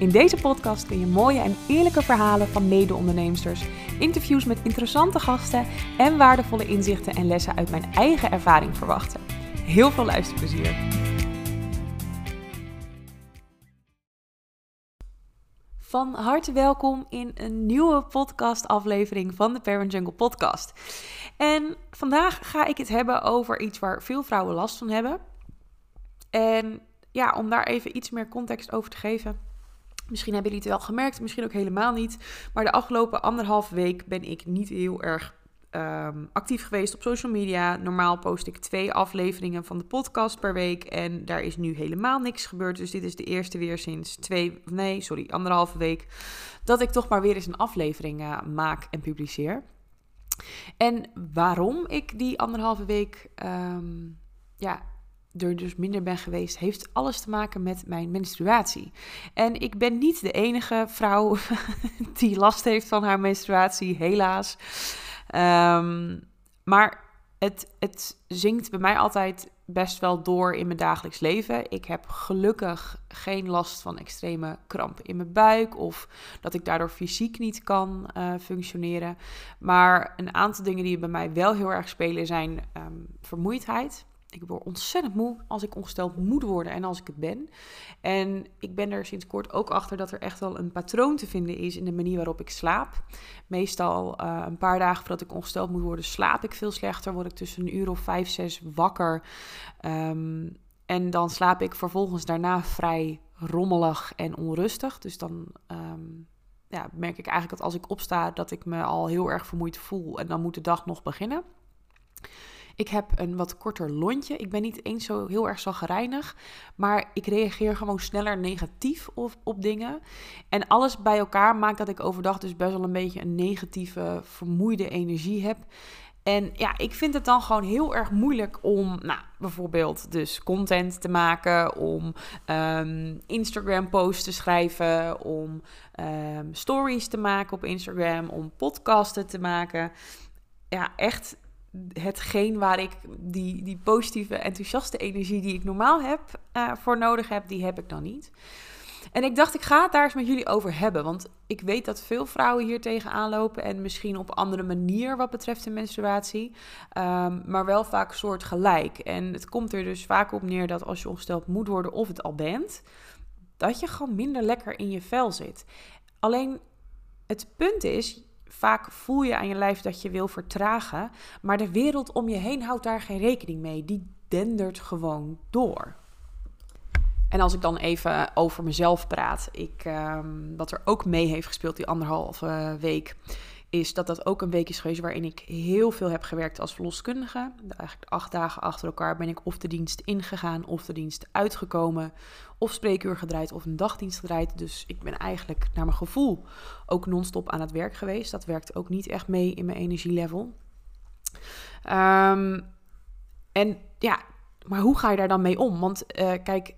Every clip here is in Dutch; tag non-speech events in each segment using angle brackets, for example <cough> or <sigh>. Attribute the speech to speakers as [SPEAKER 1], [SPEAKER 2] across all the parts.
[SPEAKER 1] In deze podcast kun je mooie en eerlijke verhalen van mede-onderneemsters, interviews met interessante gasten en waardevolle inzichten en lessen uit mijn eigen ervaring verwachten. Heel veel luisterplezier! Van harte welkom in een nieuwe podcastaflevering van de Parent Jungle podcast. En vandaag ga ik het hebben over iets waar veel vrouwen last van hebben. En ja, om daar even iets meer context over te geven. Misschien hebben jullie het wel gemerkt, misschien ook helemaal niet. Maar de afgelopen anderhalf week ben ik niet heel erg um, actief geweest op social media. Normaal post ik twee afleveringen van de podcast per week. En daar is nu helemaal niks gebeurd. Dus dit is de eerste weer sinds twee, nee, sorry, anderhalve week. Dat ik toch maar weer eens een aflevering uh, maak en publiceer. En waarom ik die anderhalve week um, ja, er dus minder ben geweest, heeft alles te maken met mijn menstruatie. En ik ben niet de enige vrouw <laughs> die last heeft van haar menstruatie, helaas. Um, maar het, het zingt bij mij altijd best wel door in mijn dagelijks leven. Ik heb gelukkig geen last van extreme krampen in mijn buik of dat ik daardoor fysiek niet kan uh, functioneren. Maar een aantal dingen die bij mij wel heel erg spelen zijn um, vermoeidheid. Ik word ontzettend moe als ik ongesteld moet worden en als ik het ben. En ik ben er sinds kort ook achter dat er echt wel een patroon te vinden is in de manier waarop ik slaap. Meestal uh, een paar dagen voordat ik ongesteld moet worden, slaap ik veel slechter. Word ik tussen een uur of vijf, zes wakker. Um, en dan slaap ik vervolgens daarna vrij rommelig en onrustig. Dus dan um, ja, merk ik eigenlijk dat als ik opsta, dat ik me al heel erg vermoeid voel. En dan moet de dag nog beginnen. Ik heb een wat korter lontje. Ik ben niet eens zo heel erg zagrijnig. Maar ik reageer gewoon sneller negatief op, op dingen. En alles bij elkaar maakt dat ik overdag dus best wel een beetje een negatieve, vermoeide energie heb. En ja, ik vind het dan gewoon heel erg moeilijk om, nou, bijvoorbeeld dus content te maken, om um, Instagram-posts te schrijven, om um, stories te maken op Instagram, om podcasten te maken. Ja, echt hetgeen waar ik die, die positieve, enthousiaste energie die ik normaal heb, uh, voor nodig heb, die heb ik dan niet. En ik dacht, ik ga het daar eens met jullie over hebben. Want ik weet dat veel vrouwen hier tegenaan lopen. En misschien op andere manier wat betreft de menstruatie. Um, maar wel vaak soortgelijk. En het komt er dus vaak op neer dat als je ongesteld moet worden of het al bent. Dat je gewoon minder lekker in je vel zit. Alleen het punt is, Vaak voel je aan je lijf dat je wil vertragen, maar de wereld om je heen houdt daar geen rekening mee. Die dendert gewoon door. En als ik dan even over mezelf praat, ik, um, wat er ook mee heeft gespeeld die anderhalve week, is dat dat ook een week is geweest waarin ik heel veel heb gewerkt als verloskundige. Eigenlijk acht dagen achter elkaar ben ik of de dienst ingegaan of de dienst uitgekomen. Of spreekuur gedraaid of een dagdienst gedraaid. Dus ik ben eigenlijk naar mijn gevoel ook non-stop aan het werk geweest. Dat werkt ook niet echt mee in mijn energielevel. Um, en ja, maar hoe ga je daar dan mee om? Want uh, kijk,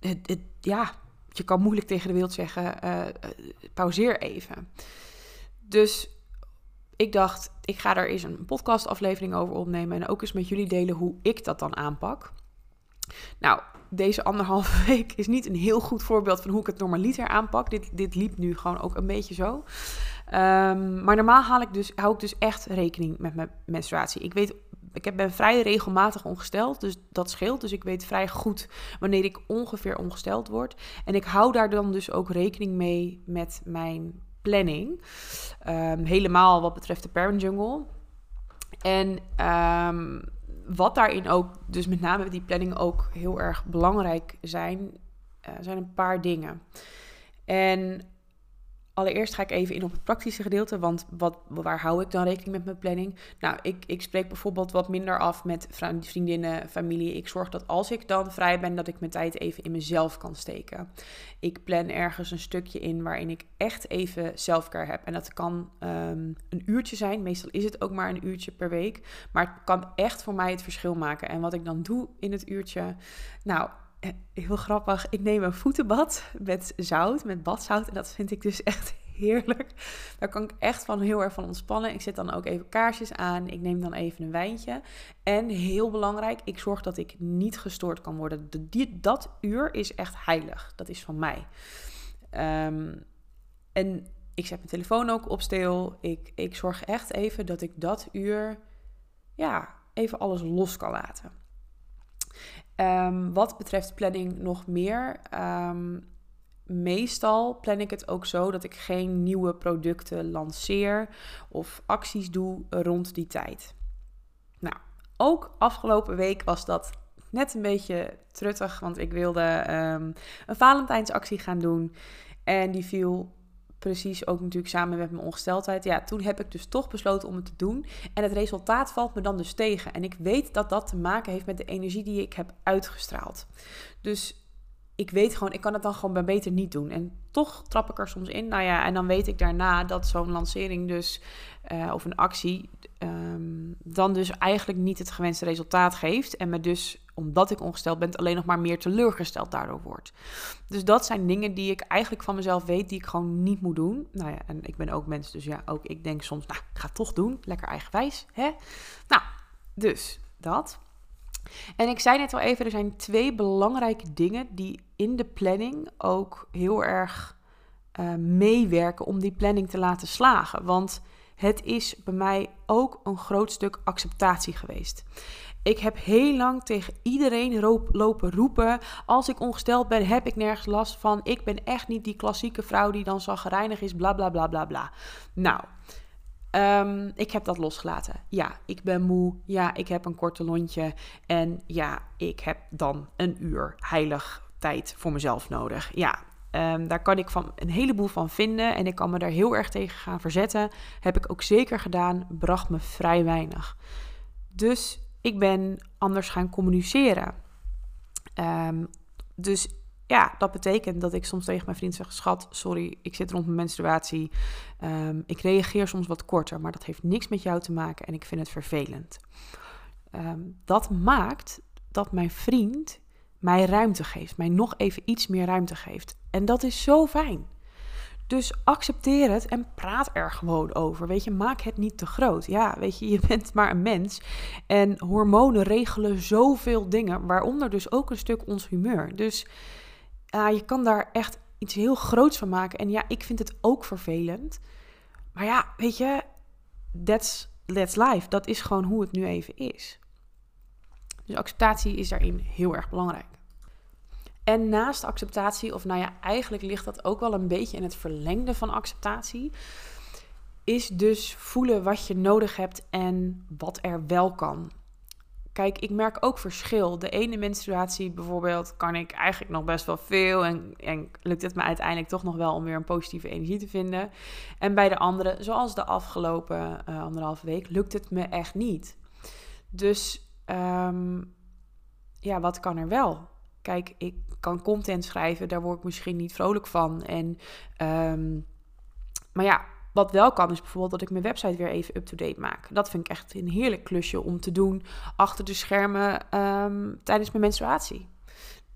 [SPEAKER 1] het, het, ja, je kan moeilijk tegen de wereld zeggen, uh, pauzeer even. Dus ik dacht, ik ga er eens een podcastaflevering over opnemen en ook eens met jullie delen hoe ik dat dan aanpak. Nou, deze anderhalve <laughs> week is niet een heel goed voorbeeld van hoe ik het normaliter aanpak. Dit, dit liep nu gewoon ook een beetje zo. Um, maar normaal haal ik dus, hou ik dus echt rekening met mijn menstruatie. Ik weet, ik ben vrij regelmatig ongesteld, dus dat scheelt. Dus ik weet vrij goed wanneer ik ongeveer ongesteld word. En ik hou daar dan dus ook rekening mee met mijn planning. Um, helemaal wat betreft de Parent Jungle. En um, wat daarin ook, dus met name die planning ook heel erg belangrijk zijn, uh, zijn een paar dingen. En Allereerst ga ik even in op het praktische gedeelte, want wat, waar hou ik dan rekening met mijn planning? Nou, ik, ik spreek bijvoorbeeld wat minder af met vriendinnen, familie. Ik zorg dat als ik dan vrij ben, dat ik mijn tijd even in mezelf kan steken. Ik plan ergens een stukje in waarin ik echt even zelfcare heb. En dat kan ehm, een uurtje zijn, meestal is het ook maar een uurtje per week. Maar het kan echt voor mij het verschil maken. En wat ik dan doe in het uurtje, nou, heel grappig. Ik neem een voetenbad met zout, met badzout. En dat vind ik dus <laughs> echt heerlijk. Daar kan ik echt van heel erg van ontspannen. Ik zet dan ook even kaarsjes aan. Ik neem dan even een wijntje. En heel belangrijk, ik zorg dat ik niet gestoord kan worden. Dat uur is echt heilig. Dat is van mij. Ehm, en ik zet mijn telefoon ook op stil. Ik, ik zorg echt even dat ik dat uur, ja, even alles los kan laten. Um, wat betreft planning nog meer. Um, meestal plan ik het ook zo dat ik geen nieuwe producten lanceer of acties doe rond die tijd. Nou, ook afgelopen week was dat net een beetje truttig, want ik wilde um, een Valentijnsactie gaan doen. En die viel precies ook natuurlijk samen met mijn ongesteldheid. Ja, toen heb ik dus toch besloten om het te doen. En het resultaat valt me dan dus tegen. En ik weet dat dat te maken heeft met de energie die ik heb uitgestraald. Dus ik weet gewoon, ik kan het dan gewoon bij beter niet doen. En toch trap ik er soms in. Nou ja, en dan weet ik daarna dat zo'n lancering dus, uh, of een actie, um, dan dus eigenlijk niet het gewenste resultaat geeft. En me dus, omdat ik ongesteld ben, alleen nog maar meer teleurgesteld daardoor wordt. Dus dat zijn dingen die ik eigenlijk van mezelf weet, die ik gewoon niet moet doen. Nou ja, en ik ben ook mens, dus ja, ook ik denk soms, nou, ik ga het toch doen. Lekker eigenwijs, hè? Nou, dus dat. En ik zei net al even, er zijn twee belangrijke dingen die in de planning ook heel erg uh, meewerken om die planning te laten slagen. Want het is bij mij ook een groot stuk acceptatie geweest. Ik heb heel lang tegen iedereen lopen roepen: als ik ongesteld ben, heb ik nergens last van. Ik ben echt niet die klassieke vrouw die dan zagrijnig is, bla bla bla bla bla. Nou, Um, ik heb dat losgelaten. Ja, ik ben moe. Ja, ik heb een korte lontje. En ja, ik heb dan een uur heilig tijd voor mezelf nodig. Ja, um, daar kan ik van een heleboel van vinden. En ik kan me daar heel erg tegen gaan verzetten. Heb ik ook zeker gedaan. Bracht me vrij weinig. Dus ik ben anders gaan communiceren. Um, dus ja, dat betekent dat ik soms tegen mijn vriend zeg: Schat, sorry, ik zit rond mijn menstruatie. Um, ik reageer soms wat korter, maar dat heeft niks met jou te maken en ik vind het vervelend. Um, dat maakt dat mijn vriend mij ruimte geeft, mij nog even iets meer ruimte geeft. En dat is zo fijn. Dus accepteer het en praat er gewoon over. Weet je, maak het niet te groot. Ja, weet je, je <laughs> bent maar een mens. En hormonen regelen zoveel dingen, waaronder dus ook een stuk ons humeur. Dus uh, je kan daar echt iets heel groots van maken. En ja, ik vind het ook vervelend. Maar ja, weet je, that's, that's life. Dat is gewoon hoe het nu even is. Dus acceptatie is daarin heel erg belangrijk. En naast acceptatie, of nou ja, eigenlijk ligt dat ook wel een beetje in het verlengde van acceptatie, is dus voelen wat je nodig hebt en wat er wel kan. Kijk, ik merk ook verschil. De ene menstruatie bijvoorbeeld kan ik eigenlijk nog best wel veel. En, en lukt het me uiteindelijk toch nog wel om weer een positieve energie te vinden. En bij de andere, zoals de afgelopen uh, anderhalve week, lukt het me echt niet. Dus um, ja, wat kan er wel? Kijk, ik kan content schrijven, daar word ik misschien niet vrolijk van. En, um, maar ja, wat wel kan is bijvoorbeeld dat ik mijn website weer even up-to-date maak. Dat vind ik echt een heerlijk klusje om te doen achter de schermen um, tijdens mijn menstruatie.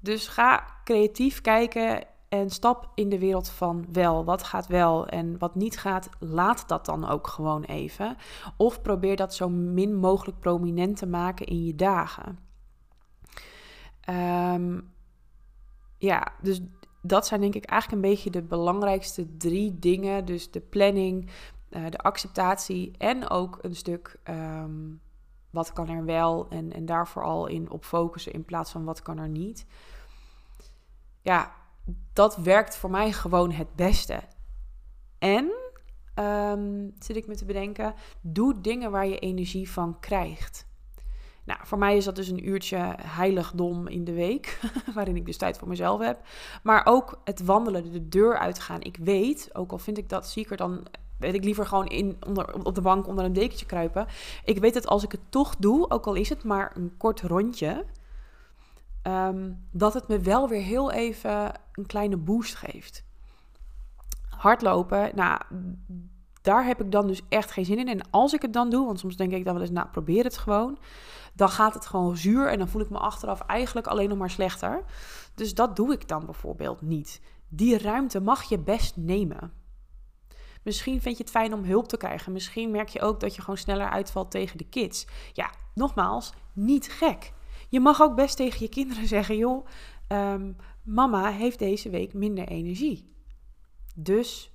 [SPEAKER 1] Dus ga creatief kijken en stap in de wereld van wel. Wat gaat wel en wat niet gaat, laat dat dan ook gewoon even. Of probeer dat zo min mogelijk prominent te maken in je dagen. Um, ja, dus dat zijn denk ik eigenlijk een beetje de belangrijkste drie dingen. Dus de planning, uh, de acceptatie en ook een stuk um, wat kan er wel en, en daar vooral in op focussen in plaats van wat kan er niet. Ja, dat werkt voor mij gewoon het beste. En um, zit ik me te bedenken, doe dingen waar je energie van krijgt. Nou, voor mij is dat dus een uurtje heiligdom in de week, <laughs> waarin ik dus tijd voor mezelf heb. Maar ook het wandelen, de deur uitgaan. Ik weet, ook al vind ik dat zieker dan weet ik liever gewoon in, onder, op de bank onder een dekentje kruipen. Ik weet dat als ik het toch doe, ook al is het maar een kort rondje, ehm, dat het me wel weer heel even een kleine boost geeft. Hardlopen, nou, daar heb ik dan dus echt geen zin in. En als ik het dan doe, want soms denk ik dan wel eens, nou, probeer het gewoon. Dan gaat het gewoon zuur en dan voel ik me achteraf eigenlijk alleen nog maar slechter. Dus dat doe ik dan bijvoorbeeld niet. Die ruimte mag je best nemen. Misschien vind je het fijn om hulp te krijgen. Misschien merk je ook dat je gewoon sneller uitvalt tegen de kids. Ja, nogmaals, niet gek. Je mag ook best tegen je kinderen <laughs> zeggen: joh, um, mama heeft deze week minder energie. Dus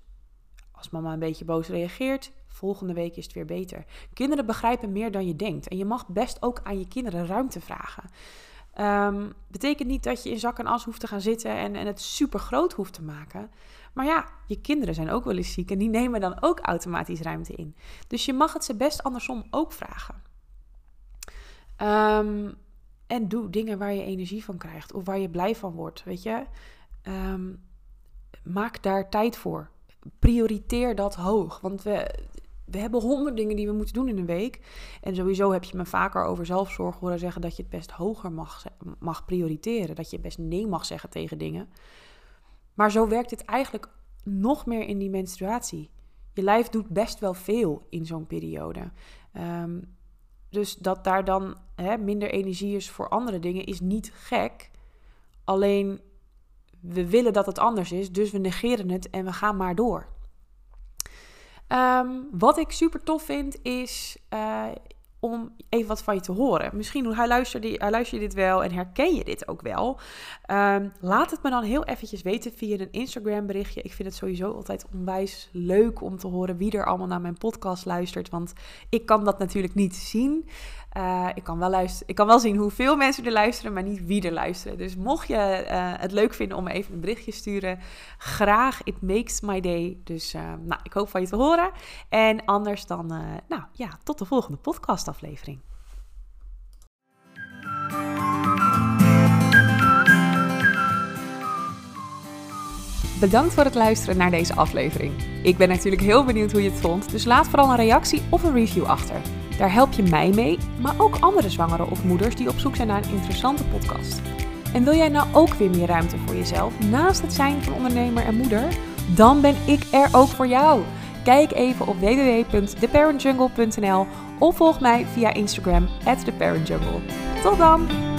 [SPEAKER 1] als mama een beetje boos reageert, volgende week is het weer beter. Kinderen begrijpen meer dan je denkt. En je mag best ook aan je kinderen ruimte vragen. Um, betekent niet dat je in zak en as hoeft te gaan zitten en, en het super groot hoeft te maken. Maar ja, je kinderen zijn ook wel eens ziek en die nemen dan ook automatisch ruimte in. Dus je mag het ze best andersom ook vragen. Ehm, en doe dingen waar je energie van krijgt of waar je blij van wordt. Weet je, ehm, maak daar tijd voor. Prioriteer dat hoog. Want we, we hebben honderd dingen die we moeten doen in een week. En sowieso heb je me vaker over zelfzorg horen zeggen dat je het best hoger mag, mag prioriteren. Dat je best nee mag zeggen tegen dingen. Maar zo werkt het eigenlijk nog meer in die menstruatie. Je lijf doet best wel veel in zo'n periode. Ehm, dus dat daar dan hè, minder energie is voor andere dingen is niet gek. Alleen we willen dat het anders is, dus we negeren het en we gaan maar door. Ehm, wat ik super tof vind is, uh, om even wat van je te horen. Misschien luister, je, luister je dit wel en herken je dit ook wel. Ehm, laat het me dan heel eventjes weten via een Instagram berichtje. Ik vind het sowieso altijd onwijs leuk om te horen wie er allemaal naar mijn podcast luistert. Want ik kan dat natuurlijk niet zien. Uh, ik, kan wel luisteren, ik kan wel zien hoeveel mensen er luisteren, maar niet wie er luisteren. Dus mocht je uh, het leuk vinden om even een berichtje te sturen, graag. It makes my day. Dus uh, nou, ik hoop van je te horen. En anders dan, nou ja, tot de volgende podcastaflevering. Bedankt voor het luisteren naar deze aflevering. Ik ben natuurlijk heel benieuwd hoe je het vond, dus laat vooral een reactie of een review achter. Daar help je mij mee, maar ook andere zwangeren of moeders die op zoek zijn naar een interessante podcast. En wil jij nou ook weer meer ruimte voor jezelf naast het zijn van ondernemer en moeder? Dan ben ik er ook voor jou. Kijk even op www.theparentjungle.nl of volg mij via Instagram theparentjungle. Tot dan!